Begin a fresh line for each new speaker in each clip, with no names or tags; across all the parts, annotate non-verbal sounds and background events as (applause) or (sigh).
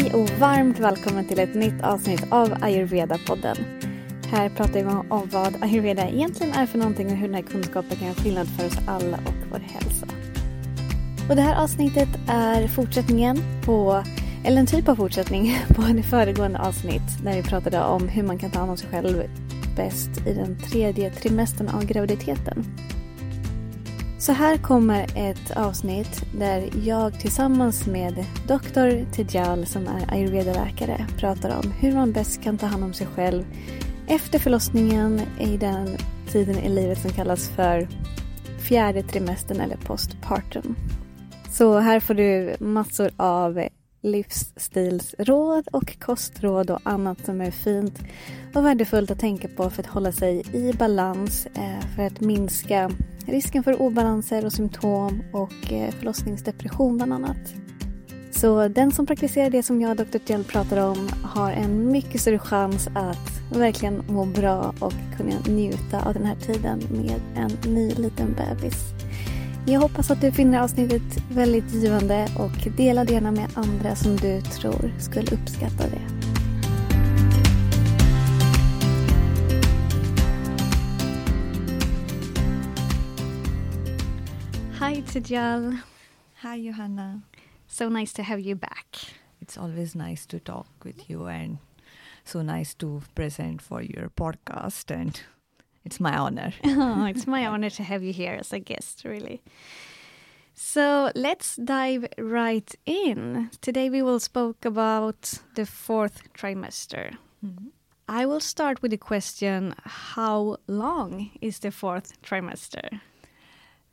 Hej och varmt välkommen till ett nytt avsnitt av Ayurveda-podden. Här pratar vi om vad ayurveda egentligen är för någonting och hur den här kunskapen kan göra skillnad för oss alla och vår hälsa. Och det här avsnittet är fortsättningen på, eller en typ av fortsättning (laughs) på det föregående avsnitt när vi pratade om hur man kan ta hand om sig själv bäst i den tredje trimestern av graviditeten. Så här kommer ett avsnitt där jag tillsammans med Dr. Tejal som är ayurveda-läkare pratar om hur man bäst kan ta hand om sig själv efter förlossningen i den tiden i livet som kallas för fjärde trimestern eller postpartum. Så här får du massor av livsstilsråd och kostråd och annat som är fint och värdefullt att tänka på för att hålla sig i balans, eh, för att minska risken för obalanser och symptom och eh, förlossningsdepression bland annat. Så den som praktiserar det som jag och Dr. Gell pratar om har en mycket större chans att verkligen må bra och kunna njuta av den här tiden med en ny liten bebis. Jag hoppas att du finner avsnittet väldigt givande och dela det gärna med andra som du tror skulle uppskatta det. Hi Tijal.
Hi, Johanna.
So nice to have you back.
It's always nice to talk with you and so nice to present for your podcast and it's my honor. (laughs)
oh, it's my (laughs) honor to have you here as a guest, really. So let's dive right in. Today we will spoke about the fourth trimester.
Mhm.
I will start with the question how long is the fourth trimester?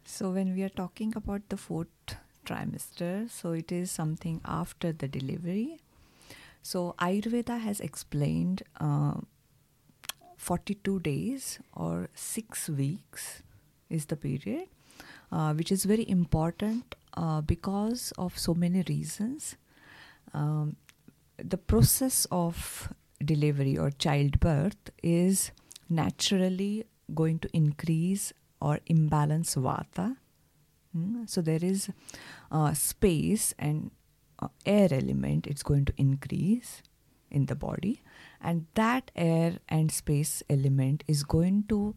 So when we are talking about the fourth trimester, so it is something after the delivery. So Ayurveda has explained uh, 42 days or 6 weeks is the period, uh, which is very important uh, because of so many reasons. Um, the process of delivery or childbirth is naturally going to increase or imbalance vata. Mm, So there is uh, space and uh, air element, it's going to increase in the body, and that air and space element is going to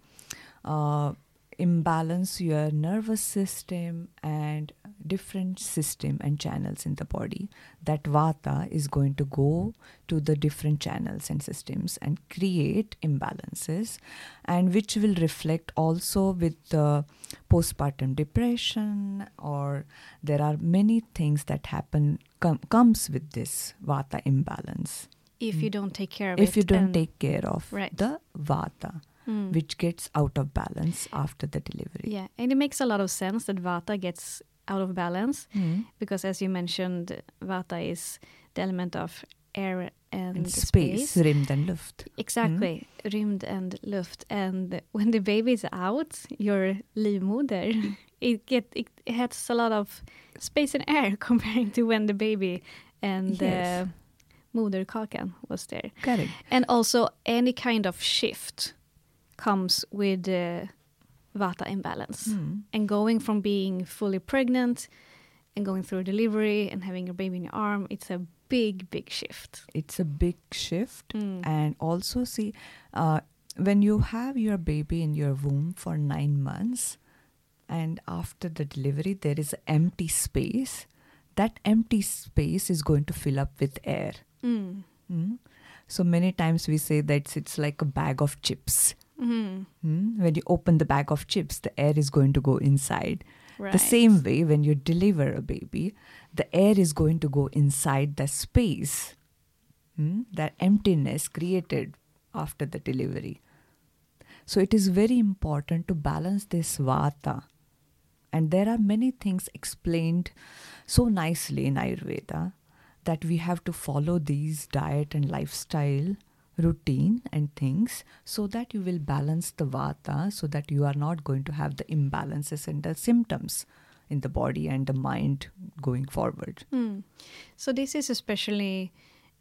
uh, imbalance your nervous system and different system and channels in the body. That vata is going to go to the different channels and systems and create imbalances and which will reflect also with the postpartum depression or there are many things that happen com- comes with this vata imbalance
If
Mm.
you don't take care of it.
if you don't take care of
Right.
the vata
Mm.
which gets out of balance after the delivery
Yeah, and it makes a lot of sense that Vata gets out of balance
Mm.
because, as you mentioned, Vata is the element of air and,
and
space.
space, rymd and luft
Exactly, rymd and luft. And when the baby is out, your livmoder, (laughs) it get it has a lot of space and air (laughs) comparing to when the baby and
Yes.
uh, moderkakan was there.
correct
And also, any kind of shift comes with uh, vata imbalance.
Mm.
And going from being fully pregnant and going through delivery and having your baby in your arm, it's a big, big shift.
it's a big shift
Mm.
and also see uh, when you have your baby in your womb for nine months and after the delivery there is empty space that empty space is going to fill up with air
Mm.
Mm. so many times we say that it's like a bag of chips
Mm.
When you open the bag of chips the air is going to go inside
Right.
the same way when you deliver a baby the air is going to go inside the space Hmm? that emptiness created after the delivery. So it is very important to balance this vata. And there are many things explained so nicely in Ayurveda that we have to follow these diet and lifestyle routine and things so that you will balance the vata so that you are not going to have the imbalances and the symptoms in the body and the mind going forward.
Mm. So this is especially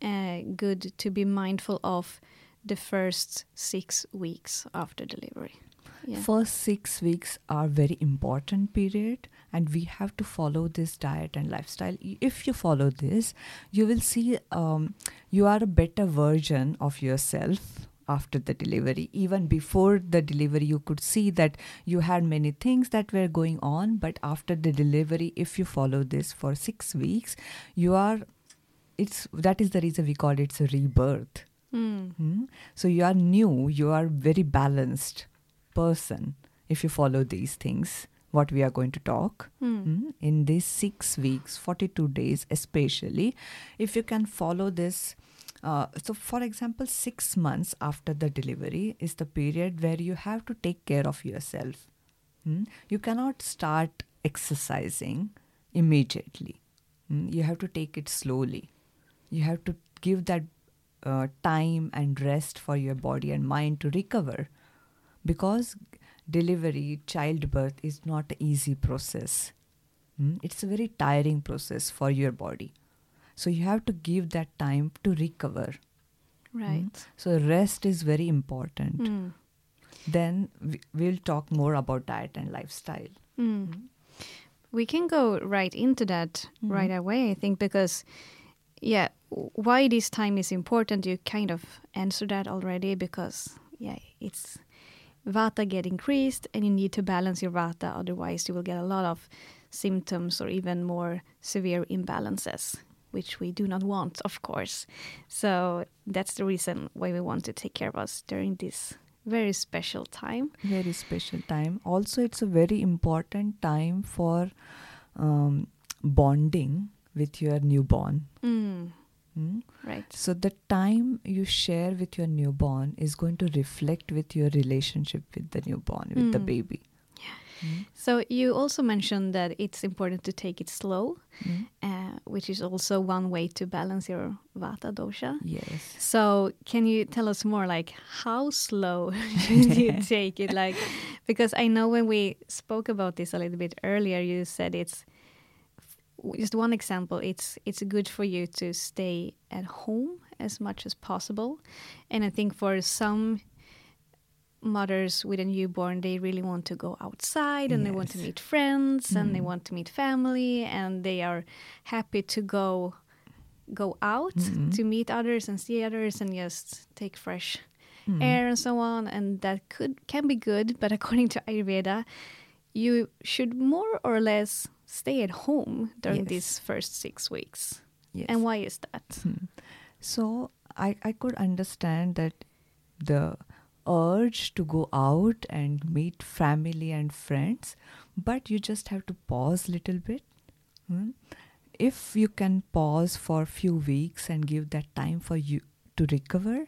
uh, good to be mindful of the first six weeks after delivery.
Yeah. First six weeks are very important period, and we have to follow this diet and lifestyle. If you follow this, you will see um, you are a better version of yourself after the delivery. Even before the delivery, you could see that you had many things that were going on, but after the delivery, if you follow this for six weeks, you are. It's that is the reason we call it a rebirth. Mm. Mm? So you are new. You are very balanced person if you follow these things what we are going to talk mm. Mm, in these six weeks 42 days especially if you can follow this uh, so for example six months after the delivery is the period where you have to take care of yourself mm? you cannot start exercising immediately hmm? you have to take it slowly you have to give that uh, time and rest for your body and mind to recover because delivery, childbirth is not an easy process. Mm? It's a very tiring process for your body. So you have to give that time to recover.
Right. Mm?
So rest is very important. Mm. Then we, will talk more about diet and lifestyle.
Hmm. Hmm. We can go right into that hmm. right away, I think, because yeah, why this time is important, you kind of answered that already because yeah, it's vata get increased and you need to balance your vata otherwise you will get a lot of symptoms or even more severe imbalances which we do not want of course. So that's the reason why we want to take care of us during this very special time.
Very special time. Also it's a very important time for um, bonding with your newborn.
Mm. Mm? Right.
So the time you share with your newborn is going to reflect with your relationship with the newborn, with mm. the baby.
Yeah. Mm. So you also mentioned that it's important to take it slow, uh, which is also one way to balance your vata dosha.
Yes.
So can you tell us more, like how slow (laughs) (laughs) should you take it? Like, because I know when we spoke about this a little bit earlier, you said it's just one example it's it's good for you to stay at home as much as possible and i think for some mothers with a newborn they really want to go outside and yes. they want to meet friends mm. and they mm. want to meet family and they are happy to go go out mm-hmm. to meet others and see others and just take fresh mm. air and so on and that could can be good but (laughs) according to ayurveda you should more or less stay at home during yes. these first six weeks. Yes. And why is that? Hmm.
So I, I could understand that the urge to go out and meet family and friends, but you just have to pause a little bit. Hmm? If you can pause for a few weeks and give that time for you to recover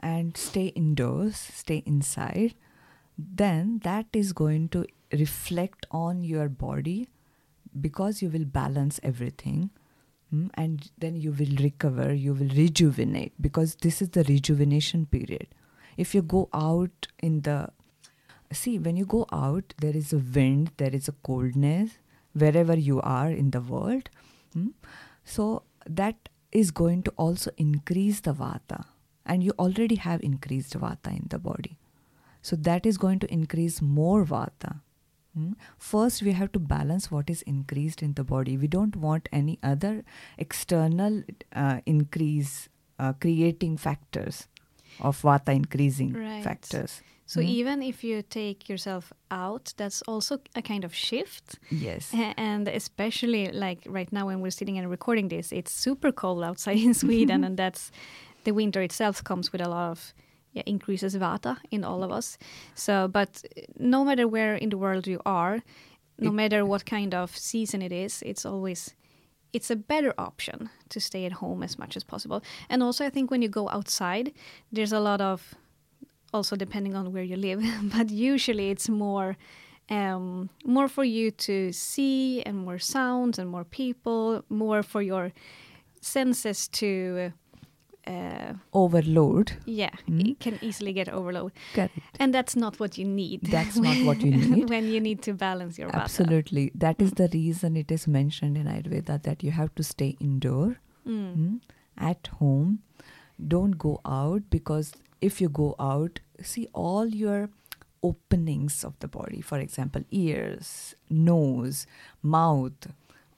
and stay indoors, stay inside, then that is going to reflect on your body because you will balance everything mm, and then you will recover, you will rejuvenate because this is the rejuvenation period. If you go out in the see, when you go out, there is a wind, there is a coldness wherever you are in the world. Mm, so that is going to also increase the vata, and you already have increased vata in the body. So that is going to increase more vata. Hmm? First, we have to balance what is increased in the body. We don't want any other external uh, increase uh, creating factors of vata increasing right. factors.
So mm even if you take yourself out, that's also a kind of shift.
Yes.
And especially like right now when we're sitting and recording this, it's super cold outside in (laughs) Sweden (laughs) and that's the winter itself comes with a lot of yeah, increases vata in all of us. So, but no matter where in the world you are, no it, matter what kind of season it is, it's always it's a better option to stay at home as much as possible. And also, I think when you go outside, there's a lot of, also depending on where you live, (laughs) but usually it's more. Um, more for you to see and more sounds and more people, more for your senses to uh,
Overload.
yeah,
Mm.
it can easily get overload.
Correct.
And that's not what you need.
That's not what (laughs) you need.
when you need to balance your vata.
Absolutely. That is the reason it is mentioned in Ayurveda that you have to stay indoor,
Mm.
mm, at home. Don't go out because if you go out, see all your openings of the body, for example, ears, nose, mouth,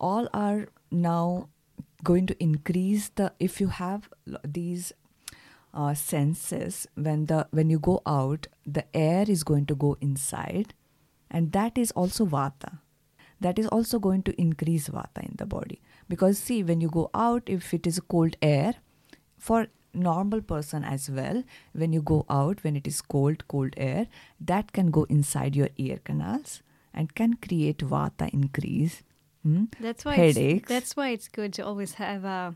all are now going to increase the if you have these uh, senses when the when you go out the air is going to go inside and that is also vata. That is also going to increase vata in the body. Because see when you go out if it is cold air for normal person as well when you go out when it is cold cold air that can go inside your ear canals and can create vata increase Hmm?
That's why
Headaches.
It's, that's why it's good to always have a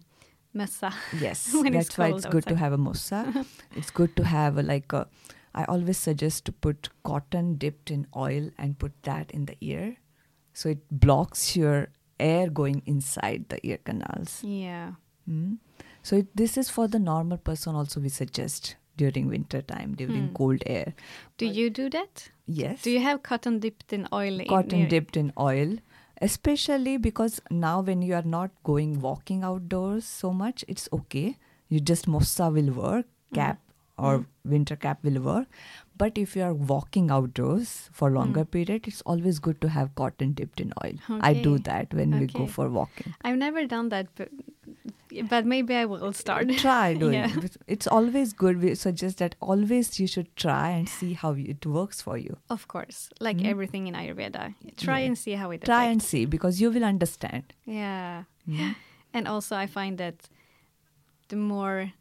messa. (laughs)
Yes,
when it's
that's why it's good to have a mossa. (laughs) it's good to have a, like a. I always suggest to put cotton dipped in oil and put that in the ear, so it blocks your air going inside the ear canals.
Yeah.
Mm. So it, this is for the normal person. Also, we suggest during winter time, during
Mm.
cold air.
Do you do that?
Yes,
Do you have cotton dipped in oil?
cotton
your-
dipped in oil especially because now when you are not going walking outdoors so much it's okay. You just mossa will work cap or
Mm.
winter cap will work. But if you are walking outdoors for longer
Mm.
period it's always good to have cotton dipped in oil. I do that when we go for walking.
I've never done that, but, but maybe I will start.
try doing (laughs)
Yeah.
it it's always good we suggest that always you should try and see how it works for you
Of course, like
Mm.
everything in Ayurveda, try
Yeah.
and see how it
try and see because you will understand
Yeah.
Mm.
And also, I find that the more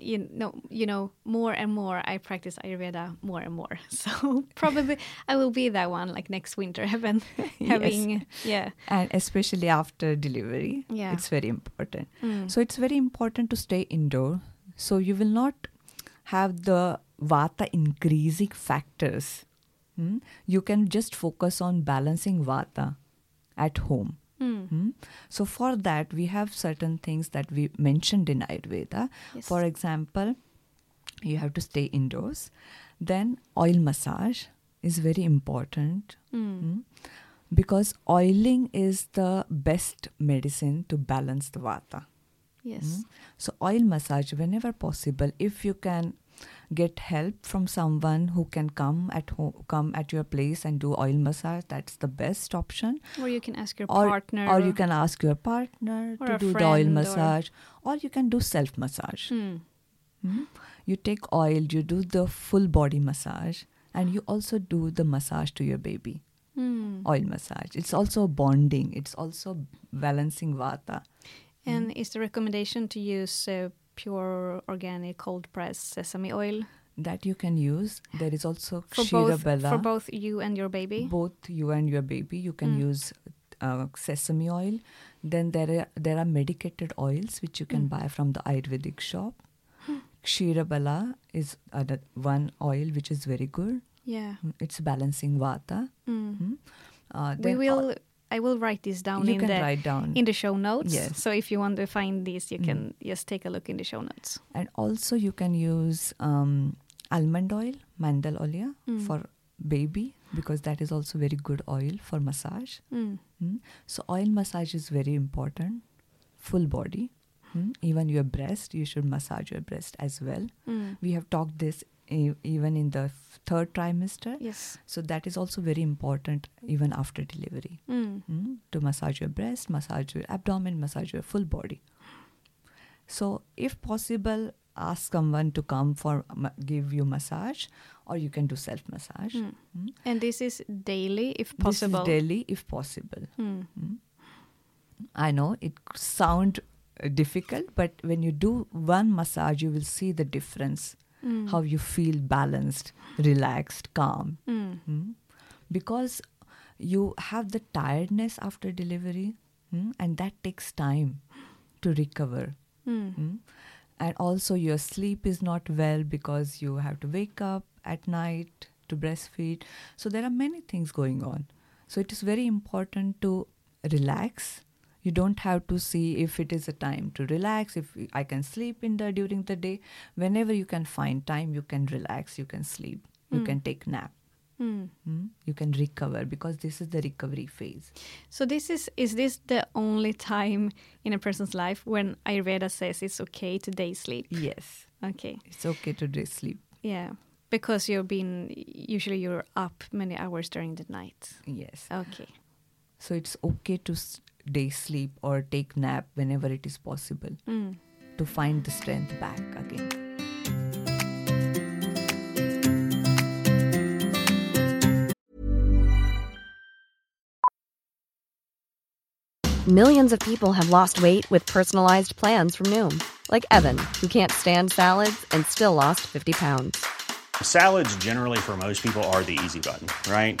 you know, you know, more and more I practice Ayurveda, more and more. (laughs) So probably I will be that one like next winter, (laughs) having, having yeah,
and especially after delivery
Yeah.
it's very important
Mm.
so it's very important to stay indoor so you will not have the vata increasing factors Hmm? you can just focus on balancing vata at home
Mm.
Hmm? so for that we have certain things that we mentioned in ayurveda
Yes.
for example you have to stay indoors then oil massage is very important
Mm.
Mm. Because oiling is the best medicine to balance the vata.
Yes.
Mm. So, oil massage, whenever possible, if you can get help from someone who can come at home, come at your place and do oil massage, that's the best option.
Or you can ask your
Or,
partner.
or you can ask your partner to do the oil
friend or-
massage, or you can do self massage.
Mm.
Mm. You take oil, you do the full body massage, and you also do the massage to your baby
Mm.
oil massage. It's also bonding. It's also balancing vata.
And is the recommendation to use uh, pure organic cold pressed sesame oil
That you can use. There is also
for both for both you and your baby?
Both you and your baby, you can
Mm.
use uh, sesame oil. Then there are there are medicated oils which you can
Mm.
buy from the Ayurvedic shop. Kshira Bala is one oil which is very good.
Yeah.
Mm, It's balancing vata.
Mm.
Mm. Uh,
We will. I will write this down
you
in
can
the
write down.
in the show notes.
Yes.
So if you want to find these, you
Mm.
can just take a look in the show notes.
And also you can use um, almond oil, mandel oil
Mm.
for baby because that is also very good oil for massage.
Mm.
Mm. So oil massage is very important. Full body. Mm. Even your breast, you should massage your breast as well.
Mm.
We have talked this e- even in the f- third trimester.
Yes.
So that is also very important even after delivery.
Mm.
Mm, to massage your breast, massage your abdomen, massage your full body. So, if possible, ask someone to come for ma- give you massage, or you can do self massage.
Mm. And this is daily, if possible This
is daily, if possible.
Mm.
Mm. I know it sound uh, difficult, but when you do one massage, you will see the difference.
Mm.
How you feel balanced, relaxed, calm.
Mm.
Mm. Because you have the tiredness after delivery. Mm, and that takes time to recover. Mm. And also, your sleep is not well because you have to wake up at night to breastfeed. So, there are many things going on. So, it is very important to relax. You don't have to see if it is a time to relax, if I can sleep in the during the day. Whenever you can find time, you can relax, you can sleep, you can take nap. Mm, you can recover because this is the recovery phase.
So this is is this the only time in a person's life when Ayurveda says it's okay to day sleep?
Yes.
Okay.
It's okay to day sleep.
Yeah. Because you've been usually you're up many hours during the night.
Yes.
Okay.
So it's okay to day sleep or take nap whenever it is possible
Mm.
to find the strength back again.
Millions of people have lost weight with personalized plans from Noom, like Evan, who can't stand salads and still lost 50 pounds.
Salads, generally, for most people, are the easy button, right?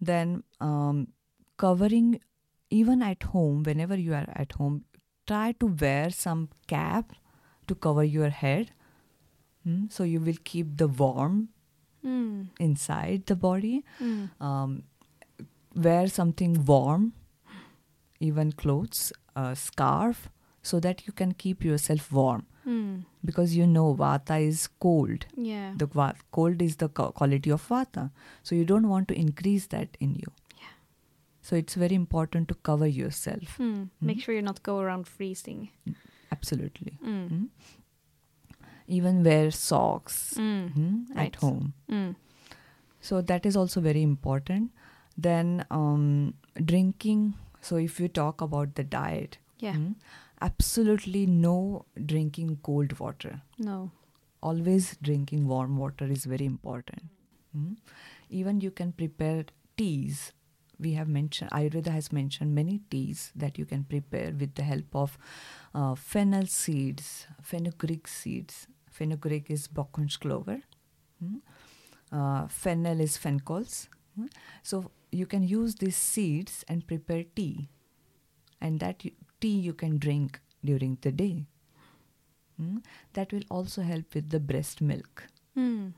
then um, covering even at home, whenever you are at home, try to wear some cap to cover your head. Mm, So you will keep the warm
Mm.
inside the body. Um, wear something warm, even clothes, a scarf, so that you can keep yourself warm.
Mm.
Because you know Vata is cold.
Yeah.
The va- cold is the co- quality of Vata. So you don't want to increase that in you. So it's very important to cover yourself.
Mm. Make sure you not go around freezing.
Absolutely.
Mm.
Mm. Even wear socks
Mm.
mm,
Right.
at home.
Mm.
So that is also very important. Then um, drinking. So if you talk about the diet,
Yeah.
Absolutely no drinking cold water.
No.
Always drinking warm water is very important. Mm. Even you can prepare teas. We have mentioned Ayurveda has mentioned many teas that you can prepare with the help of uh, fennel seeds, fenugreek seeds. Fenugreek is Bockhorns clover. Mm. Uh, fennel is fencols. Mm. So you can use these seeds and prepare tea, and that you, tea you can drink during the day. Mm. That will also help with the breast milk.
Mm.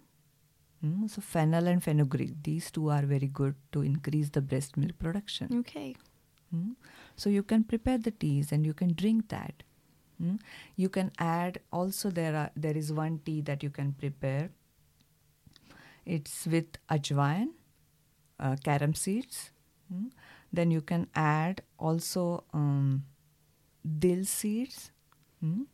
Mm, So fennel and fenugreek, these two are very good to increase the breast milk production.
Okay.
Mm. So you can prepare the teas and you can drink that. Mm. You can add also there are there is one tea that you can prepare. It's with ajwain, uh, carom seeds. Mm. Then you can add also um, dill seeds. Mm.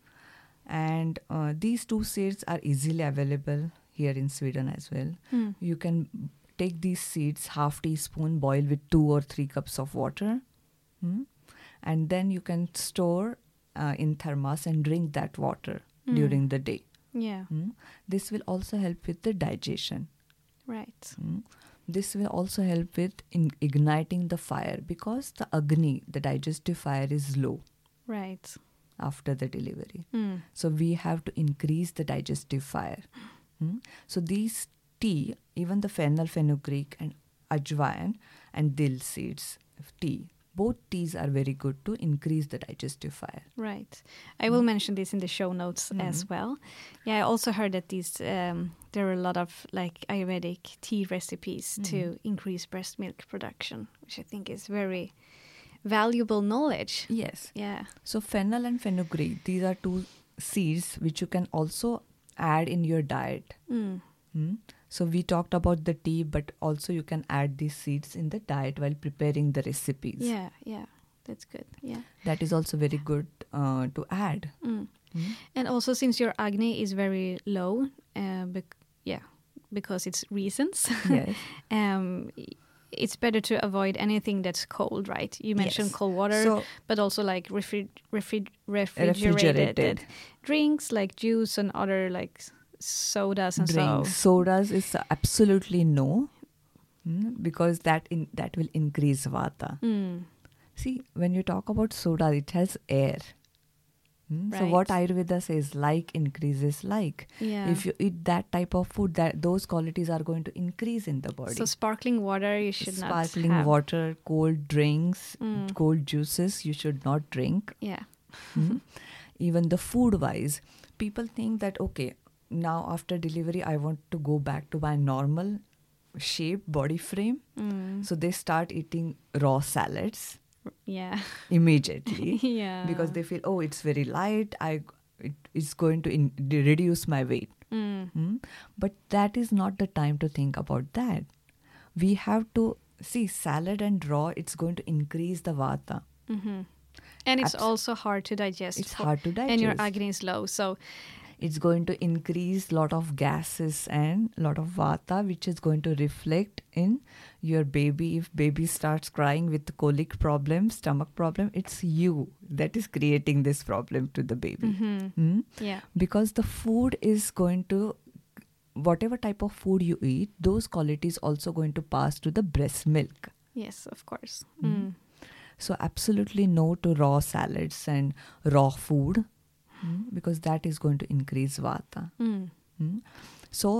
And uh, these two seeds are easily available here in Sweden as well.
Mm.
You can take these seeds, half teaspoon, boil with two or three cups of water, mm, and then you can store uh, in thermos and drink that water
Mm.
during the day.
Yeah.
mm. This will also help with the digestion.
Right.
mm. This will also help with in igniting the fire because the agni, the digestive fire, is low
Right.
after the delivery.
Mm.
So we have to increase the digestive fire. Mm. So these tea, even the fennel, fenugreek, and ajwain and dill seeds of tea, both teas are very good to increase the digestive fire.
Right. I will mention this in the show notes as well. Yeah, I also heard that these um, there are a lot of like Ayurvedic tea recipes to increase breast milk production, which I think is very valuable knowledge.
Yes.
Yeah.
So fennel and fenugreek, these are two seeds which you can also add in your diet.
Mm.
Hmm? So we talked about the tea, but also you can add these seeds in the diet while preparing the recipes.
Yeah, yeah. That's good. Yeah.
That is also very good uh, to add.
Mm. And also since your agni is very low, uh, bec- yeah, because it's reasons. (laughs)
Yes.
um, it's better to avoid anything that's cold, right? You mentioned
Yes.
cold water,
So-
but also like refri- refri- refrigerated,
Refrigerated.
drinks, like juice and other like sodas and
Drinks,
so.
sodas is absolutely no, Hmm? because that in that will increase vata.
Mm.
See, when you talk about soda, it has air. Hmm? So what Ayurveda says, like increases like.
Yeah.
If you eat that type of food, that those qualities are going to increase in the body.
so sparkling water you should
Sparkling
not have.
water, cold drinks,
Mm.
cold juices, you should not drink.
Yeah.
Hmm? Even the food wise, people think that okay, now after delivery, I want to go back to my normal shape, body frame.
Mm.
So they start eating raw salads
Yeah.
immediately (laughs)
yeah.
because they feel oh it's very light i it is going to in, reduce my weight
Mm.
Hmm? but that is not the time to think about that we have to see salad and raw it's going to increase the vata
hmm And it's
Abs-
also hard to digest.
It's hard to digest
And your agni is low, so
it's going to increase lot of gases and lot of vata which is going to reflect in your baby if baby starts crying with colic problem stomach problem it's you that is creating this problem to the baby
Mhm.
Hmm?
yeah.
because the food is going to whatever type of food you eat those qualities also going to pass to the breast milk
Yes, of course.
Mhm.
Mm.
so absolutely no to raw salads and raw food mm, because that is going to increase vata
Mm.
Mm. so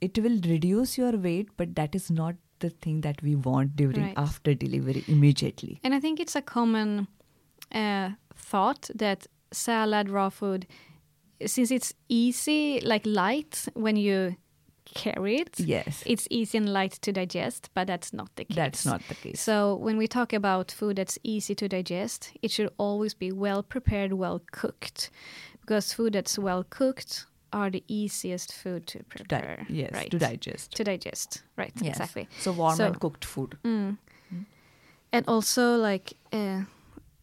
it will reduce your weight but that is not the thing that we want during
Right.
after delivery immediately
And I think it's a common uh, thought that salad, raw food, since it's easy, like light when you carry it,
yes
it's easy and light to digest, but that's not the case.
that's not the case
So when we talk about food that's easy to digest, it should always be well prepared, well cooked, because food that's well cooked are the easiest food to
Di-
prepare.
yes
right?
to digest
To digest, right?
Yes.
Exactly.
so warm
So-
and cooked food
Mm. And also like uh,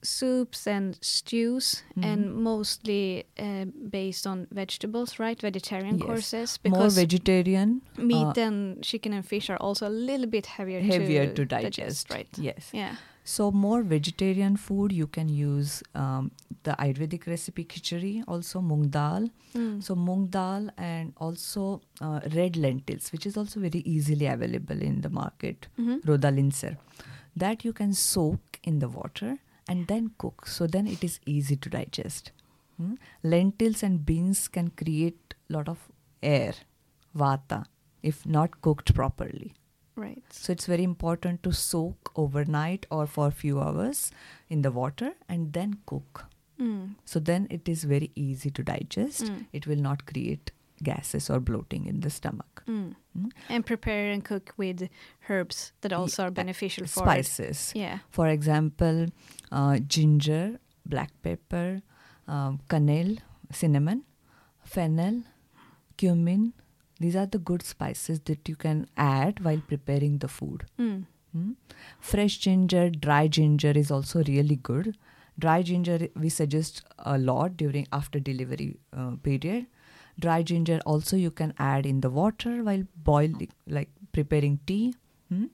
soups and stews,
Mhm.
and mostly uh, based on vegetables, right? Vegetarian
Yes.
courses,
more
because
vegetarian
meat
uh,
and chicken and fish are also a little bit heavier,
heavier
to,
to digest,
right?
yes
Yeah.
so more vegetarian food you can use um, the ayurvedic recipe khichdi also mung dal
Mm.
so mung dal and also uh, red lentils which is also very easily available in the market
Mhm.
rodalinser that you can soak in the water and then cook so then it is easy to digest Hmm? lentils and beans can create lot of air vata if not cooked properly
Right.
so it's very important to soak overnight or for a few hours in the water and then cook.
Mm.
So then it is very easy to digest.
Mm.
It will not create gases or bloating in the stomach.
Mm.
Mm.
And prepare and cook with herbs that also are
Yeah,
beneficial for
Spices.
Yeah.
For example, uh, ginger, black pepper, um, cannelle, cinnamon, fennel, cumin. These are the good spices that you can add while preparing the food.
Mm.
Hmm? Fresh ginger, dry ginger is also really good. Dry ginger we suggest a lot during after delivery uh, period. Dry ginger also you can add in the water while boiling, like preparing tea. Hmm?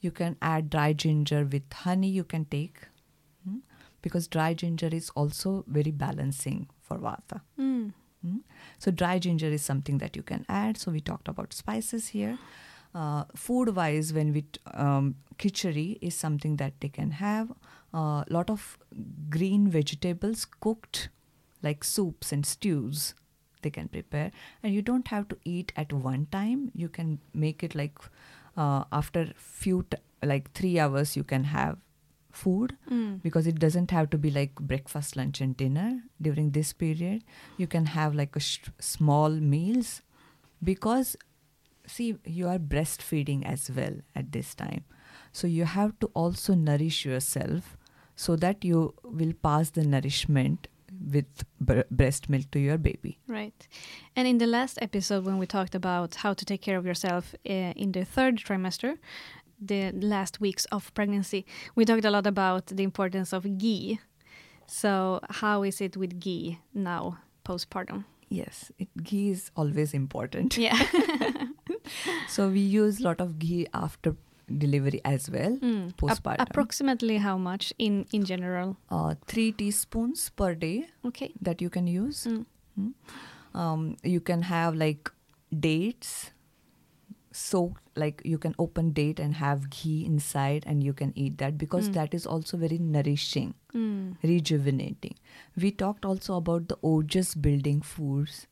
You can add dry ginger with honey. You can take hmm? because dry ginger is also very balancing for vata.
Mm.
Mm. So dry ginger is something that you can add. So we talked about spices here. Uh, food wise, when we t- um, khichdi is something that they can have. A uh, lot of green vegetables cooked, like soups and stews, they can prepare. And you don't have to eat at one time. You can make it like uh, after few t- like three hours. You can have food
Mm.
because it doesn't have to be like breakfast lunch and dinner during this period you can have like a sh- small meals because see you are breastfeeding as well at this time So you have to also nourish yourself so that you will pass the nourishment with bre- breast milk to your baby.
Right. And in the last episode, when we talked about how to take care of yourself uh, in the third trimester, the last weeks of pregnancy, we talked a lot about the importance of ghee. So, how is it with ghee now, postpartum?
Yes, it, ghee is always important.
Yeah. (laughs)
So we use a lot of ghee after delivery as well,
Mm.
Postpartum.
approximately how much in in general?
uh, three teaspoons per day
Okay.
that you can use.
Mm.
Mm. Um, you can have like dates. So like you can open date and have ghee inside and you can eat that because
Mm.
that is also very nourishing,
Mm.
rejuvenating. We talked also about the ojas building foods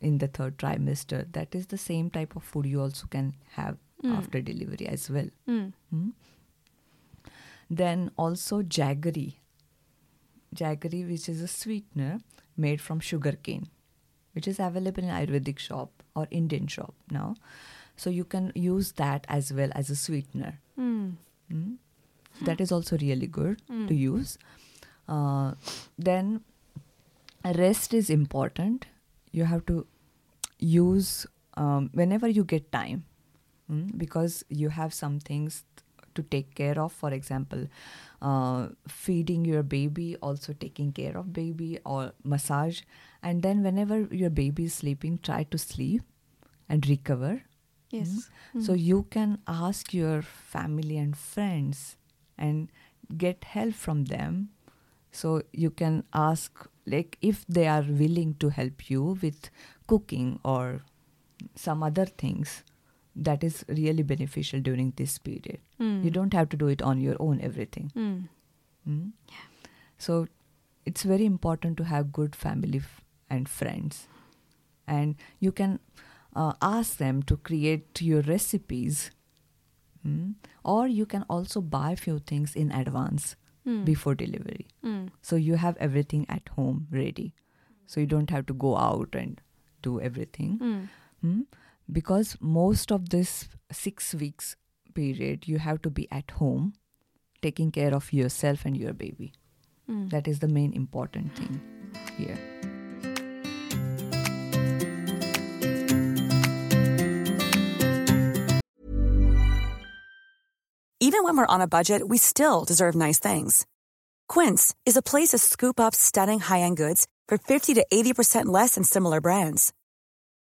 in the third trimester. That is the same type of food you also can have
Mm.
after delivery as well.
Mm.
Hmm? Then also jaggery. Jaggery, which is a sweetener made from sugarcane, which is available in Ayurvedic shop or Indian shop now. So you can use that as well as a sweetener.
Mm.
Hmm? That is also really good
Mm.
to use. Uh, then rest is important. You have to use um, whenever you get time mm, because you have some things to take care of. For example, uh, feeding your baby, also taking care of baby or massage. And then whenever your baby is sleeping, try to sleep and recover.
Yes.
So
Mm.
you can ask your family and friends and get help from them. So you can ask like if they are willing to help you with cooking or some other things that is really beneficial during this period.
Mm.
You don't have to do it on your own everything.
Mm.
Mm? So it's very important to have good family f- and friends. And you can uh, ask them to create your recipes. Mm? Or you can also buy few things in advance
Mm.
before delivery.
Mm.
So you have everything at home ready. So you don't have to go out and do everything. Because most of this six weeks period, you have to be at home taking care of yourself and your baby.
Mm.
That is the main important thing here.
Even when we're on a budget, we still deserve nice things. Quince is a place to scoop up stunning high-end goods for 50 to 80% less than similar brands.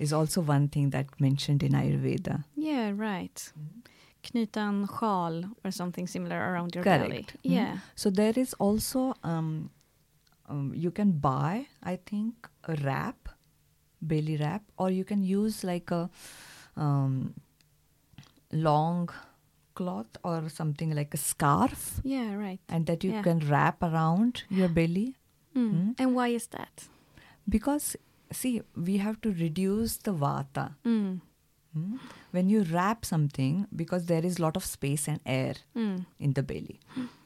is also one thing that mentioned in Ayurveda.
Yeah, right. Knyta en sjal or something similar around your
Correct.
belly.
Mm.
Yeah.
So there is also um, um, you can buy, I think, a wrap, belly wrap, or you can use like a um, long cloth or something like a scarf,
Yeah, right.
and that you
Yeah.
can wrap around your belly.
Mm.
Mm.
And why is that?
Because see, we have to reduce the vata.
Mm.
Mm. When you wrap something, because there is lot of space and air
Mm.
in the belly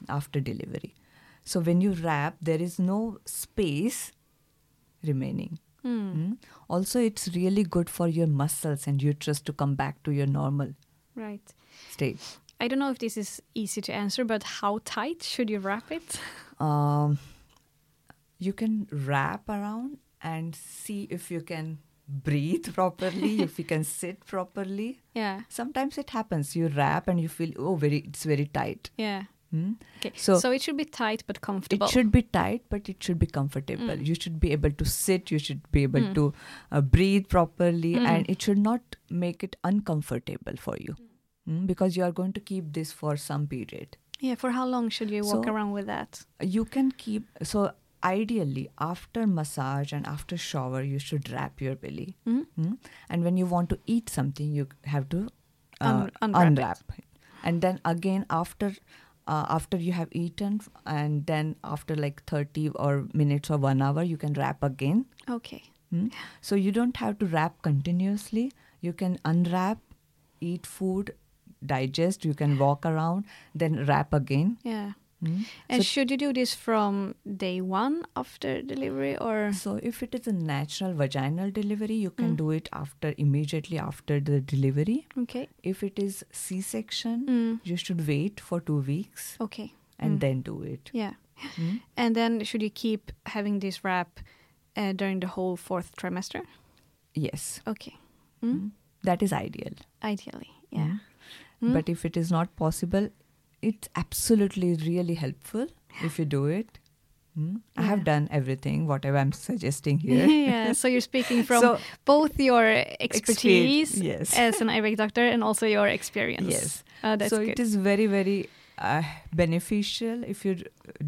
after delivery. So when you wrap, there is no space remaining.
Mm.
Mm. Also, it's really good for your muscles and uterus to come back to your normal
Right.
state.
I don't know if this is easy to answer, but how tight should you wrap it?
Um, you can wrap around and see if you can breathe properly, if you can sit properly.
Yeah.
Sometimes it happens. You wrap and you feel oh, very it's very tight.
Yeah.
Mm.
Okay.
So-
So, it should be tight but comfortable.
It should be tight, but it should be comfortable.
Mm.
You should be able to sit, you should be able
Mm.
to uh, breathe properly,
Mm.
and it should not make it uncomfortable for you Mm, because you are going to keep this for some period.
Yeah. For how long should you walk
So-
around with that?
You can keep, so ideally, after massage and after shower, you should wrap your belly.
Mm?
Mm? And when you want to eat something, you have to uh,
Un- unwrap
unwrap it. and then again after uh, after you have eaten and then after like 30 or minutes or 1 hour you can wrap again
Okay.
Mm. So you don't have to wrap continuously. You can unwrap, eat food, digest, you can walk around, then wrap again.
Yeah.
Mm.
And
So-
should you do this from day one after delivery or?
So if it is a natural vaginal delivery, you can
Mm.
do it after immediately after the delivery.
Okay.
If it is C-section,
Mm.
you should wait for two weeks
Okay.
and
Mm.
then do it.
Yeah.
Mm.
And then should you keep having this wrap uh, during the whole fourth trimester?
Yes,
Okay. Mm.
That is ideal.
Ideally. Yeah.
But if it is not possible, it's absolutely really helpful if you do it. Mm. I have done everything, whatever I'm suggesting here. (laughs)
yeah. So you're speaking from
So-
both your expertise
yes.
as an Ayurvedic doctor and also your experience.
Yes.
That's
so
good.
it is very, very uh, beneficial if you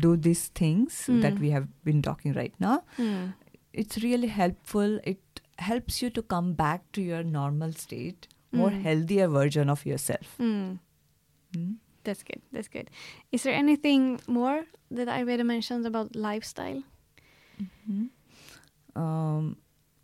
do these things that
Mm.
we have been talking right now.
Mm.
It's really helpful. It helps you to come back to your normal state, more
Mm.
healthier version of yourself.
Mm.
Mm.
That's good. That's good. Is there anything more that I Ayurveda mentions about lifestyle?
um,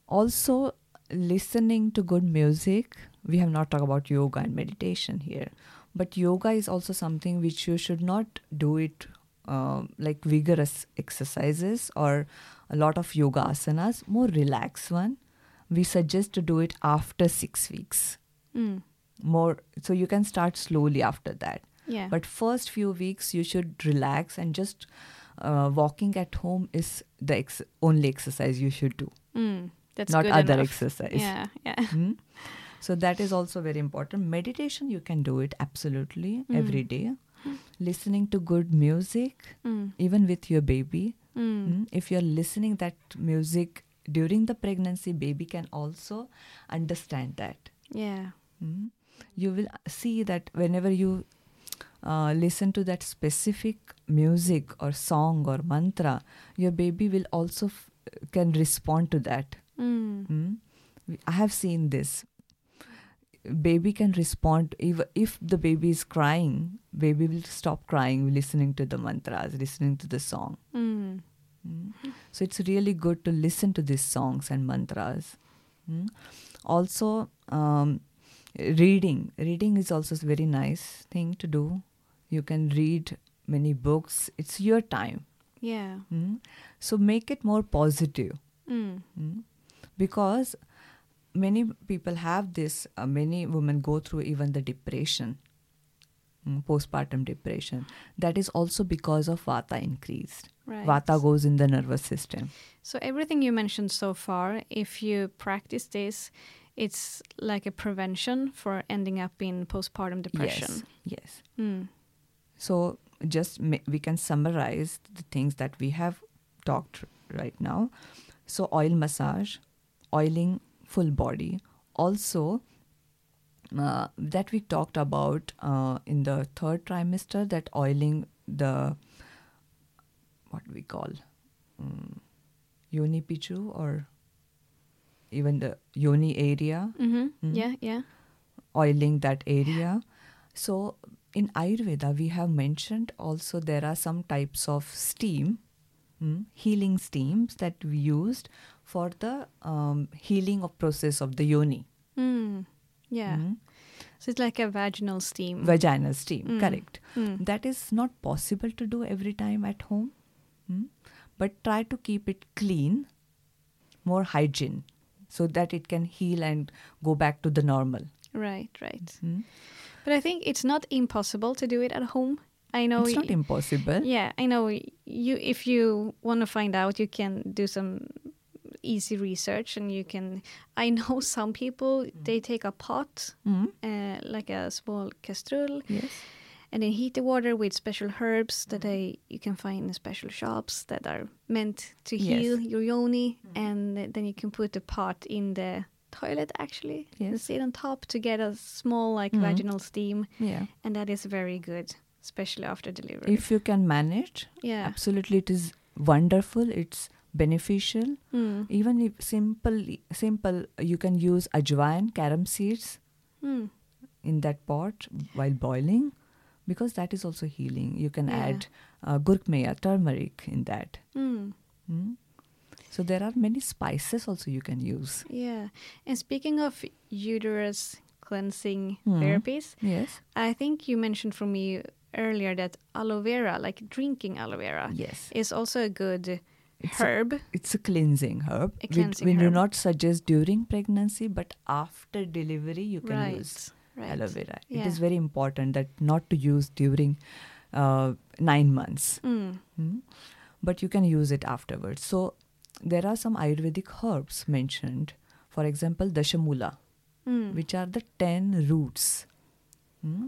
also listening to good music we have not talked about yoga and meditation here but yoga is also something which you should not do it um, like vigorous exercises or a lot of yoga asanas more relaxed one we suggest to do it after 6 weeks
Mm.
more so you can start slowly after that
Yeah.
but first few weeks you should relax and just uh, walking at home is the ex- only exercise you should do
Mm. That's
not other
enough.
exercise.
Yeah. Yeah.
Hmm? So that is also very important. Meditation, you can do it absolutely
Mm.
every day. Listening to good music,
Mm.
even with your baby.
Mm.
Hmm? If you're listening that music during the pregnancy, baby can also understand that.
Yeah.
Hmm? You will see that whenever you uh, listen to that specific music or song or mantra, your baby will also f- can respond to that.
Mm.
Mm. I have seen this. Baby can respond if if the baby is crying, baby will stop crying listening to the mantras, listening to the song.
Mm.
Mm. So it's really good to listen to these songs and mantras. Mm. Also, um, reading. Reading is also a very nice thing to do. You can read many books. It's your time.
Yeah.
Mm. So make it more positive.
Mm.
Mm. because many people have this uh, many women go through even the depression mm, postpartum depression that is also because of vata increased
Right.
vata goes in the nervous system
So everything you mentioned so far, if you practice this, it's like a prevention for ending up in postpartum depression.
yes yes
Mm.
So just we can summarize the things that we have talked right now so oil massage oiling full body also uh, that we talked about uh, in the third trimester that oiling the what we call um, yoni pichu or even the yoni area
hmm
Mhm.
Yeah, yeah.
oiling that area. So in Ayurveda, we have mentioned also there are some types of steam, mm, healing steams that we used for the um, healing of process of the yoni.
Mm. Yeah.
mm,
So it's like a vaginal steam.
vaginal steam,
Mm.
correct.
Mm.
That is not possible to do every time at home, mm, but try to keep it clean, more hygiene, so that it can heal and go back to the normal.
Right, right.
Mm.
But I think it's not impossible to do it at home. I know
It's not
y-
impossible.
Yeah, I know you if you want to find out you can do some easy research and you can I know (laughs) some people they take a pot
Mm.
uh, like a small castrol
Yes.
and then heat the water with special herbs that they you can find in special shops that are meant to
Yes.
heal your yoni and then you can put the pot in the toilet actually
Yes.
sit on top to get a small like
Mhm.
vaginal steam
Yeah.
and that is very good especially after delivery
If you can manage,
yeah
absolutely it is wonderful. It's beneficial.
Mm.
Even if simple, simple, you can use ajwain, carom seeds
Mm.
in that pot while boiling. because that is also healing. You can
Yeah.
add uh, gurkmeja, turmeric in that.
Mm.
Mm. So there are many spices also you can use.
Yeah. And speaking of uterus cleansing
Hmm.
therapies,
Yes.
I think you mentioned for me earlier that aloe vera, like drinking aloe vera,
Yes.
is also a good
It's a-
herb.
It's a cleansing herb.
A
We-
cleansing
we, do
herb.
not suggest during pregnancy, but after delivery you can
right.
use
right.
aloe vera. It
Yeah.
is very important that not to use during uh, nine months,
Mm.
Hmm? but you can use it afterwards. So there are some Ayurvedic herbs mentioned. For example, dashamula,
Mm.
which are the ten roots, hmm,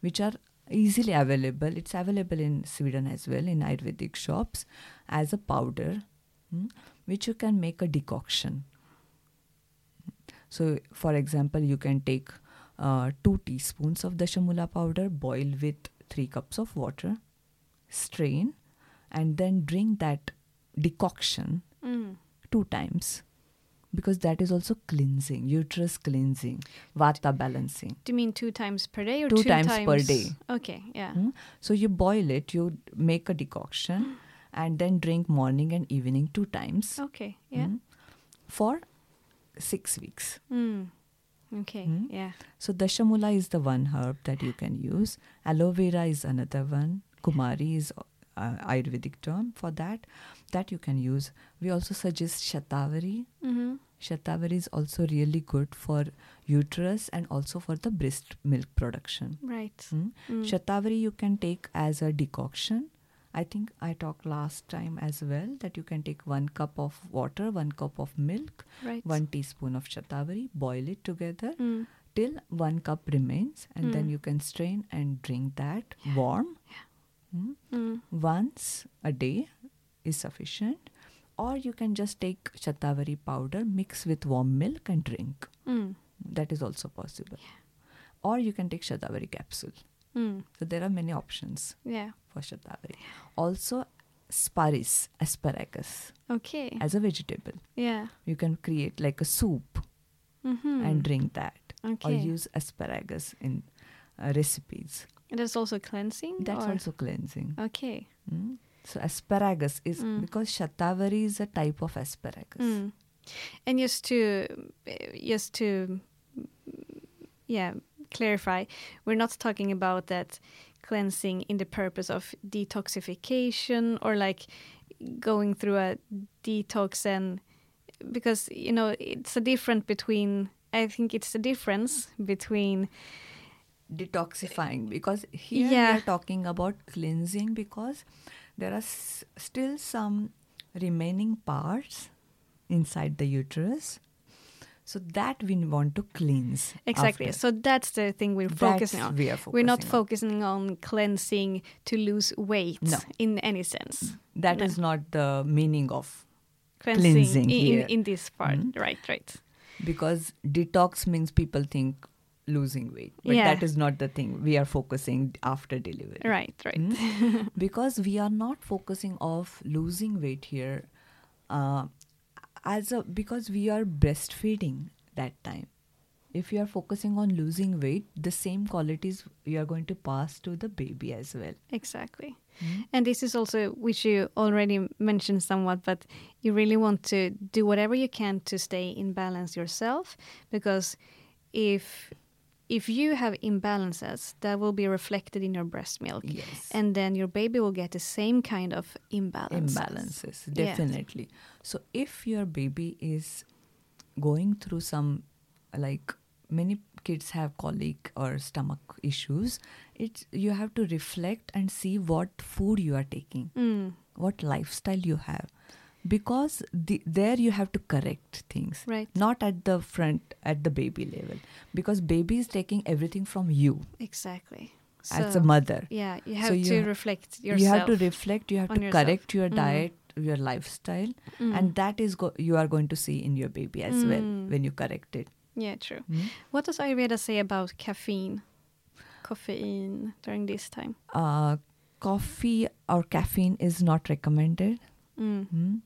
which are easily available. It's available in Sweden as well in Ayurvedic shops as a powder, hmm, which you can make a decoction. So, for example, you can take uh, two teaspoons of dashamula powder, boil with three cups of water, strain, and then drink that decoction
Mm.
two times because that is also cleansing, uterus cleansing, vata balancing.
Do you mean two times per day or
Two
two,
times per day.
Okay, yeah.
Hmm? So you boil it, you make a decoction, and then drink morning and evening two times
Okay, yeah.
hmm, for six weeks.
Mm. Okay,
Hmm?
yeah.
So dashamula is the one herb that you can use. Aloe vera is another one. Kumari is uh, Ayurvedic term for that. That you can use. We also suggest shatavari.
Mm-hmm.
Shatavari is also really good for uterus and also for the breast milk production.
Right.
Hmm?
Mm.
Shatavari you can take as a decoction. I think I talked last time as well that you can take one cup of water, one cup of milk,
Right.
one teaspoon of shatavari, boil it together
Mm.
till one cup remains, and then
Mm.
you can strain and drink that warm. Hmm?
Mm.
Once a day is sufficient, or you can just take shatavari powder, mix with warm milk, and drink.
Mm.
That is also possible. Or you can take shatavari capsule.
Mm.
So there are many options
Yeah.
for shatavari. Also, sparris, asparagus,
Okay.
as a vegetable.
yeah.
You can create like a soup
Mm-hmm.
and drink that, or use asparagus in uh, recipes.
That's also cleansing.
That's
or?
also cleansing.
Okay.
Mm. So asparagus is
Mm.
because shatavari is a type of asparagus.
Mm. And just to just to yeah clarify, we're not talking about that cleansing in the purpose of detoxification or like going through a detox and because you know it's a difference between I think it's the difference between
Detoxifying because here
Yeah.
we are talking about cleansing because there are s- still some remaining parts inside the uterus. So that we want to cleanse.
exactly
after.
so that's the thing we're
That's
focusing on
we are
we're not
focusing on.
focusing on cleansing to lose weight
No.
in any sense
That
No.
is not the meaning of
cleansing,
Cleansing
in, in, in this part
Mhm.
right right
because detox means people think losing weight, but
Yeah.
that is not the thing. We are focusing after delivery.
right right
Hmm? (laughs) because we are not focusing of losing weight here uh, as a because we are breastfeeding that time if you are focusing on losing weight the same qualities you are going to pass to the baby as well
exactly and this is also which you already mentioned somewhat but you really want to do whatever you can to stay in balance yourself because if if you have imbalances that will be reflected in your breast milk
yes.
and then your baby will get the same kind of imbalance
imbalances
Yes.
definitely. So if your baby is going through some like many kids have colic or stomach issues it's you have to reflect and see what food you are taking.
Mm,
what lifestyle you have because the, there you have to correct things
right
not at the front at the baby level because baby is taking everything from you
exactly
as a mother
Yeah, you have
So you
to
ha-
reflect yourself.
you have to reflect you have to
yourself.
correct your
Mm.
diet your lifestyle
Mm.
and that is go- you are going to see in your baby as well
Mm.
when you correct it
yeah, true.
Mm.
What does Ayurveda say about caffeine, caffeine during this time?
uh, coffee or caffeine is not recommended
Mm.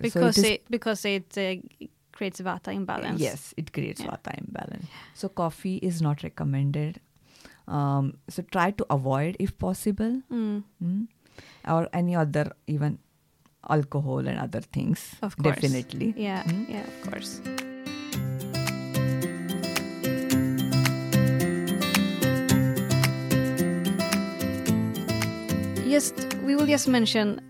Mm. So
Because it, because it uh, creates vata imbalance.
Yes, it creates
Yeah.
vata imbalance. So coffee is not recommended. Um, so try to avoid if possible,
Mm.
mm, or any other even alcohol and other things.
Of course.
definitely.
Yeah,
Mm.
yeah, of course. Just we will just mention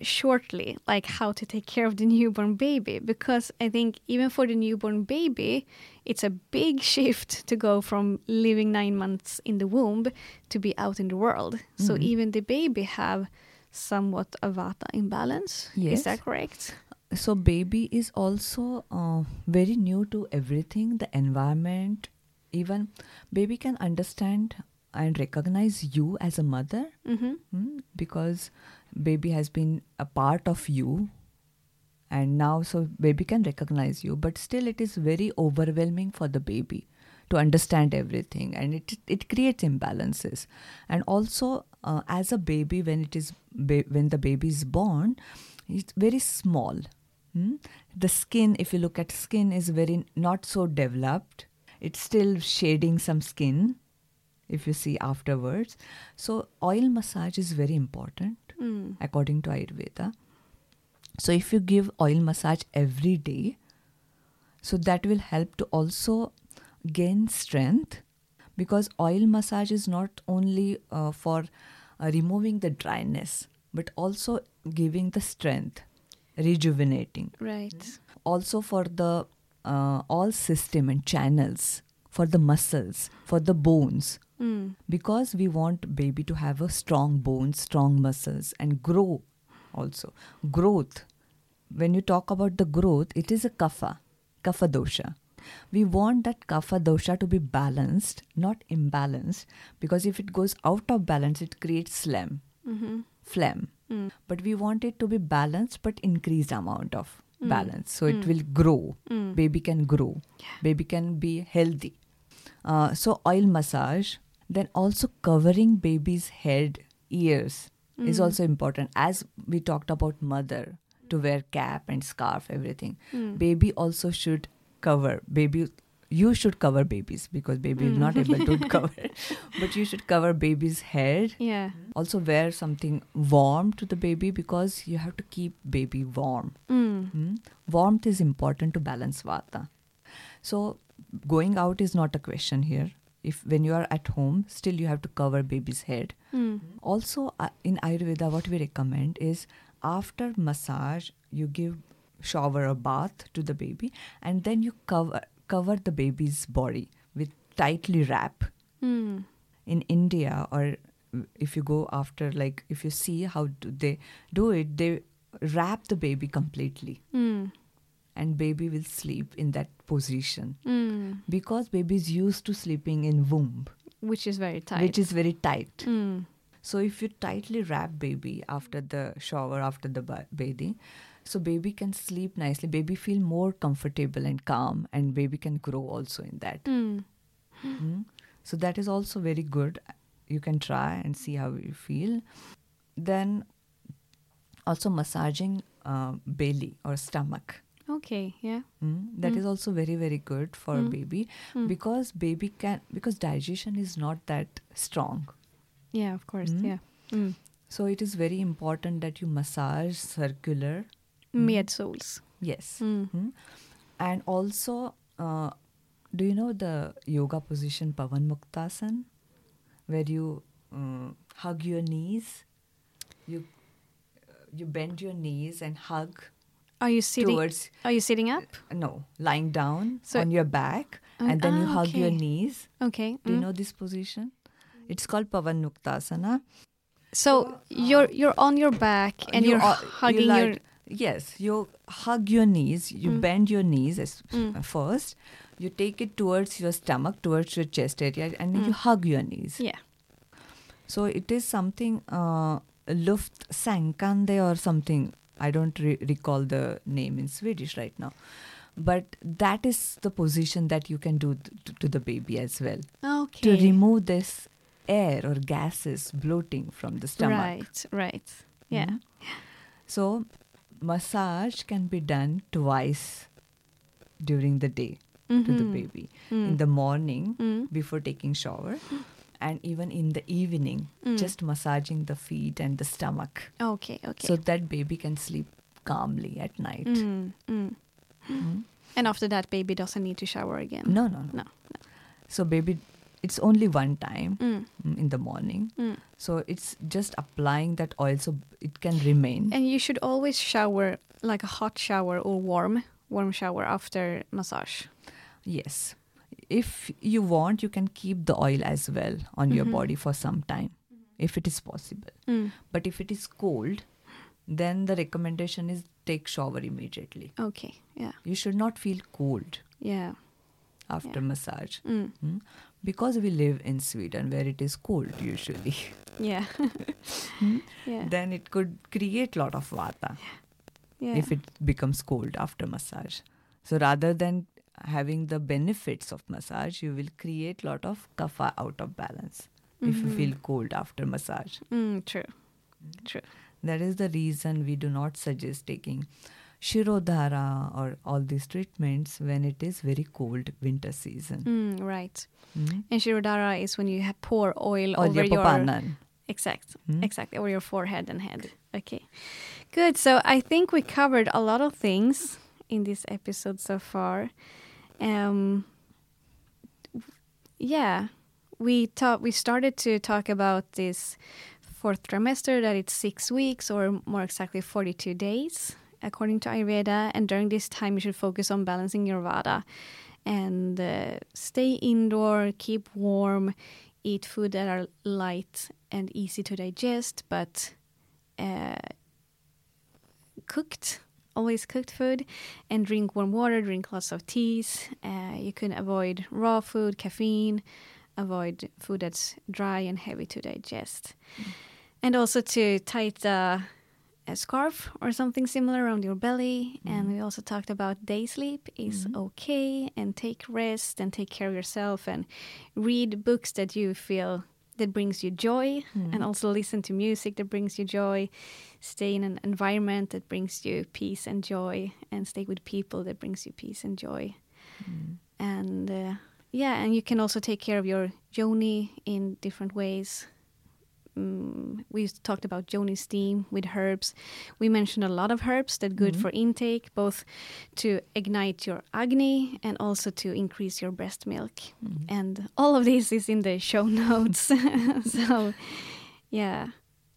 shortly like how to take care of the newborn baby because I think even for the newborn baby it's a big (laughs) shift to go from living 9 months in the womb to be out in the world. So
Mhm.
even the baby have somewhat a vata imbalance. Is that correct?
So baby is also uh, very new to everything, the environment. Even baby can understand and recognize you as a mother
Mhm.
mm, because baby has been a part of you and now so baby can recognize you but still it is very overwhelming for the baby to understand everything and it it creates imbalances. And also uh, as a baby when it is ba- when the baby is born it's very small. Mm. the skin if you look at skin is very not so developed. It's still shading some skin if you see afterwards. So oil massage is very important
Mm.
according to ayurveda so if you give oil massage every day so that will help to also gain strength because oil massage is not only uh, for uh, removing the dryness but also giving the strength rejuvenating
Right.
also for the uh, all system and channels for the muscles for the bones
Mm.
because we want baby to have a strong bones strong muscles and grow also growth when you talk about the growth it is a kapha kapha dosha we want that kapha dosha to be balanced not imbalanced because if it goes out of balance it creates phlegm
Mhm.
phlegm
Mm.
but we want it to be balanced but increased amount of
Mm.
balance so it
Mm.
will grow
Mm.
baby can grow baby can be healthy uh, so oil massage then also covering baby's head ears is
Mm.
also important as we talked about mother to wear cap and scarf everything
Mm.
baby also should cover baby you should cover babies because baby is not able to (laughs) cover but you should cover baby's head
Yeah.
also wear something warm to the baby because you have to keep baby warm
Mm.
Mm. Warmth is important to balance vata. So going out is not a question here. If when you are at home, still you have to cover baby's head.
Mm.
Also uh, in Ayurveda, what we recommend is after massage, you give shower or bath to the baby, and then you cover cover the baby's body with tightly wrap.
Mm.
In India, or if you go after, like if you see how do they do it, they wrap the baby completely
Mm.
And baby will sleep in that position
Mm.
because baby is used to sleeping in womb
Which is very tight.
which is very tight
Mm.
so if you tightly wrap baby after the shower after the ba- bathing so baby can sleep nicely baby feel more comfortable and calm and baby can grow also in that
Mm.
Mm. so that is also very good you can try and see how you feel then also massaging uh, belly or stomach
Okay. Yeah.
Mm, that
Mm.
is also very very good for a
Mm.
baby
Mm.
because baby can because digestion is not that strong
Yeah. Of course.
Mm.
Yeah. Mm.
so it is very important that you massage circular Mm.
Medsols.
yes and also uh, do you know the yoga position pavan muktasan where you um, hug your knees you you bend your knees and hug
Are you sitting?
towards
Are you sitting up?
no lying down
So-
on your back
Oh,
and then you
ah,
hug your knees
Okay.
Do you
mm.
know this position? It's called Pavan Muktasana.
So you're you're on your back and
You
you are
are- you
hugging
like-
your.
Yes, you hug your knees, you
Mm.
bend your knees as,
Mm.
uh, first, you take it towards your stomach, towards your chest area, and then you
Mm.
hug your knees.
Yeah.
So it is something uh, luft sankande or something. I don't re- recall the name in Swedish right now. But that is the position that you can do th- to, to the baby as well.
Okay.
To remove this air or gases bloating from the stomach.
Right. Right. Yeah.
Mhm. So, massage can be done twice during the day to the
Mhm.
baby.
Mm.
In the morning
Mm.
before taking shower and even in the evening,
Mm.
just massaging the feet and the stomach
Okay, okay.
so that baby can sleep calmly at night.
Mm, mm.
Mm.
And after that, baby doesn't need to shower again.
No, no, no,
No.
So baby, it's only one time
Mm,
mm, in the morning.
mm.
So it's just applying that oil so it can remain.
And you should always shower like a hot shower or warm, warm shower after massage.
Yes. If you want, you can keep the oil as well on your
Mhm.
body for some time, if it is possible.
Mm.
But if it is cold, then the recommendation is take shower immediately.
Okay, yeah,
You should not feel cold
yeah.
after
Yeah.
massage.
Mm.
Mm. Because we live in Sweden where it is cold usually, (laughs)
Yeah. (laughs)
Mm.
yeah.
then it could create lot of vata
yeah.
if it becomes cold after massage. So rather than having the benefits of massage, you will create lot of kapha out of balance if you
Mhm.
feel cold after massage.
Mm, true. True.
That is the reason we do not suggest taking Shirodhara or all these treatments when it is very cold winter season.
Mm, right.
Mm.
And shirodhara is when you have pour oil over your exact,
Mm.
exactly over your forehead and head. Okay, good. So I think we covered a lot of things in this episode so far. Um, yeah, we talked. We started to talk about this fourth trimester that it's six weeks or more exactly forty-two days according to Ayurveda. And during this time, you should focus on balancing your vata and uh, stay indoor, keep warm, eat food that are light and easy to digest, but uh, cooked, always cooked food, and drink warm water, drink lots of teas. Uh, you can avoid raw food, caffeine, avoid food that's dry and heavy to digest. Mm. And also to tie the a scarf or something similar around your belly. Mm-hmm. And we also talked about day sleep is mm-hmm. okay and take rest and take care of yourself and read books that you feel that brings you joy and also listen to music that brings you joy. Stay in an environment that brings you peace and joy and stay with people that brings you peace and joy. And uh, yeah, and you can also take care of your yoni in different ways mm, we talked about yoni steam with herbs. We mentioned a lot of herbs that good for intake, both to ignite your agni and also to increase your breast milk. And all of this is in the show (laughs) notes. (laughs) so, yeah,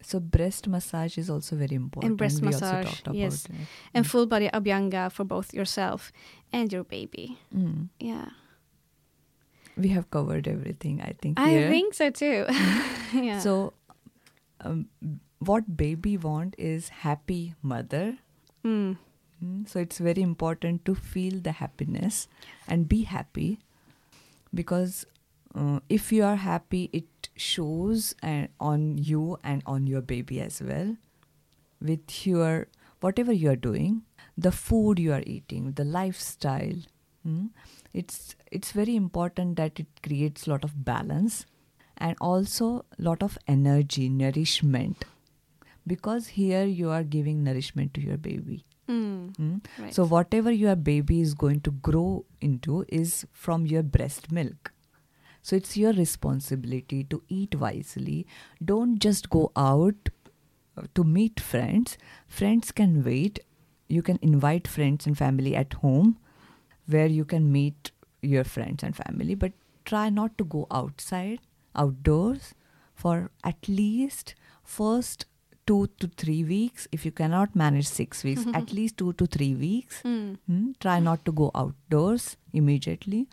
So breast massage is also very important.
And breast
We
massage, yes.
it.
and full body abhyanga for both yourself and your baby.
Mm.
Yeah,
We have covered everything, I think.
I
here.
think so too. (laughs) yeah.
So, um, what baby want is happy mother.
Mm,
Mm, So it's very important to feel the happiness and be happy, because uh, if you are happy, it shows uh, on you and on your baby as well. With your whatever you are doing, the food you are eating, the lifestyle, mm, it's it's very important that it creates a lot of balance and also lot of energy, nourishment, because here you are giving nourishment to your baby.
mm,
Mm.
right.
So whatever your baby is going to grow into is from your breast milk. So it's your responsibility to eat wisely. Don't just go out uh, to meet friends. Friends can wait. You can invite friends and family at home where you can meet your friends and family, but try not to go outside, outdoors for at least first two to three weeks. If you cannot manage six weeks, (laughs) at least two to three weeks.
Mm,
Hmm? Try not to go outdoors immediately.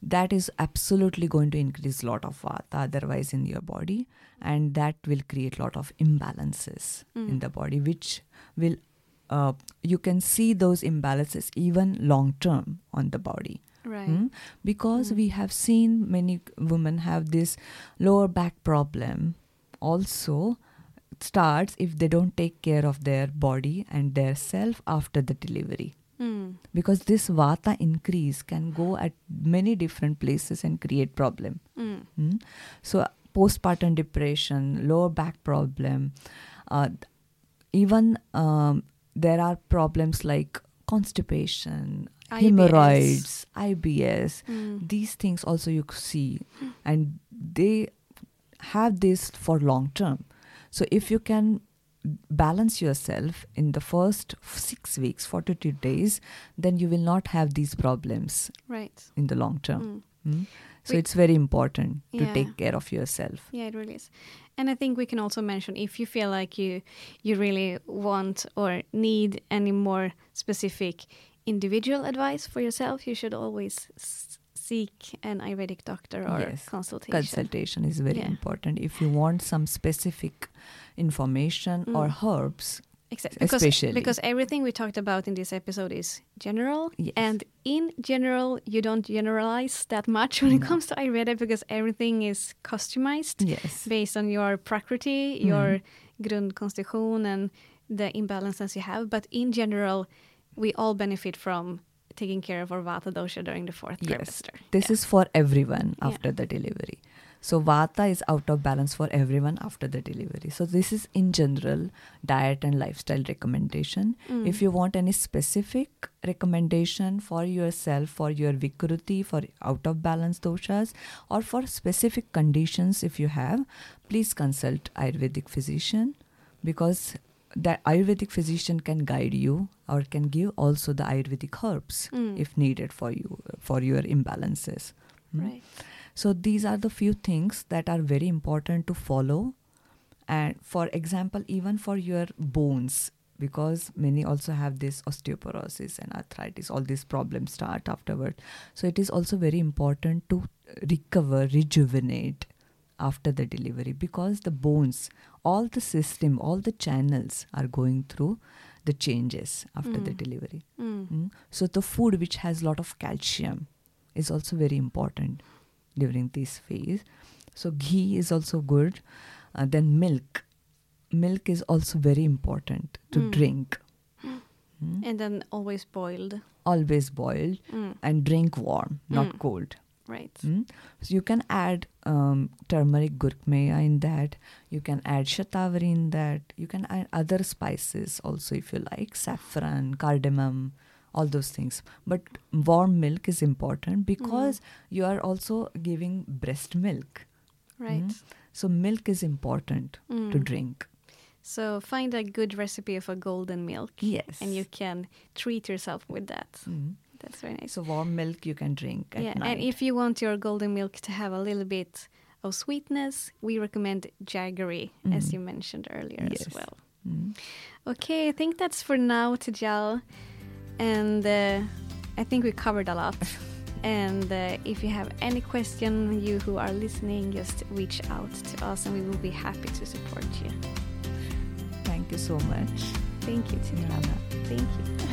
That is absolutely going to increase lot of vata otherwise in your body, and that will create lot of imbalances in the body, which will uh, you can see those imbalances even long term on the body.
Right.
Hmm? Because we have seen many women have this lower back problem also starts if they don't take care of their body and their self after the delivery
Mm,
because this vata increase can go at many different places and create problem
mm,
Hmm? so postpartum depression lower back problem uh, even um, there are problems like constipation
IBS.
hemorrhoids ibs
mm.
these things also you see and they have this for long term. So if you can balance yourself in the first six weeks, 42 days, then you will not have these problems
Right.
in the long term.
Mm.
Mm. So
We-
it's very important to
Yeah.
take care of yourself.
Yeah, it really is. And I think we can also mention if you feel like you you really want or need any more specific individual advice for yourself, you should always seek an Ayurvedic doctor or
Yes.
consultation.
Consultation is very
Yeah.
important. If you want some specific information or
Mm.
herbs,
Exactly. Because,
especially.
because everything we talked about in this episode is general.
Yes.
And in general, you don't generalize that much when it comes to Ayurveda because everything is customized
yes,
based on your prakriti,
Mm.
your grundkonstitution, and the imbalances you have. But in general, we all benefit from taking care of our vata dosha during the fourth
yes.
trimester.
This
Yeah.
is for everyone
Yeah.
after the delivery. So vata is out of balance for everyone after the delivery. So this is in general diet and lifestyle recommendation.
Mm.
If you want any specific recommendation for yourself, for your vikruti, for out of balance doshas, or for specific conditions if you have, please consult Ayurvedic physician because the Ayurvedic physician can guide you or can give also the Ayurvedic herbs
Mm.
if needed for you for your imbalances. Mm.
right.
So these are the few things that are very important to follow. And for example, even for your bones, because many also have this osteoporosis and arthritis, all these problems start afterward. So it is also very important to recover, rejuvenate after the delivery because the bones, all the system, all the channels are going through the changes after the
Mm.
delivery.
Mm.
Mm. So the food which has a lot of calcium is also very important during this phase. So ghee is also good. Uh, then milk. Milk is also very important to
Mm.
drink. Mm.
And then always boiled.
Always boiled
Mm.
and drink warm, not
Mm.
cold.
Right.
Mm. So you can add um, turmeric gurkmeja in that. You can add shatavari in that. You can add other spices also if you like, saffron, cardamom, all those things. But warm milk is important because you are also giving breast milk.
Right.
Mm. So milk is important to
Mm.
drink.
So find a good recipe of a golden milk.
Yes.
And you can treat yourself with that.
Mm.
That's very nice.
So warm milk you can drink at
yeah,
night.
and if you want your golden milk to have a little bit of sweetness, we recommend jaggery, as
Mm.
you mentioned earlier
Yes.
as well.
Mm.
Okay, I think that's for now, Tejal. And uh, I think we covered a lot. (laughs) and uh, if you have any question, you who are listening, just reach out to us and we will be happy to support you.
Thank you so much.
Thank you,
Tejal.
Thank you.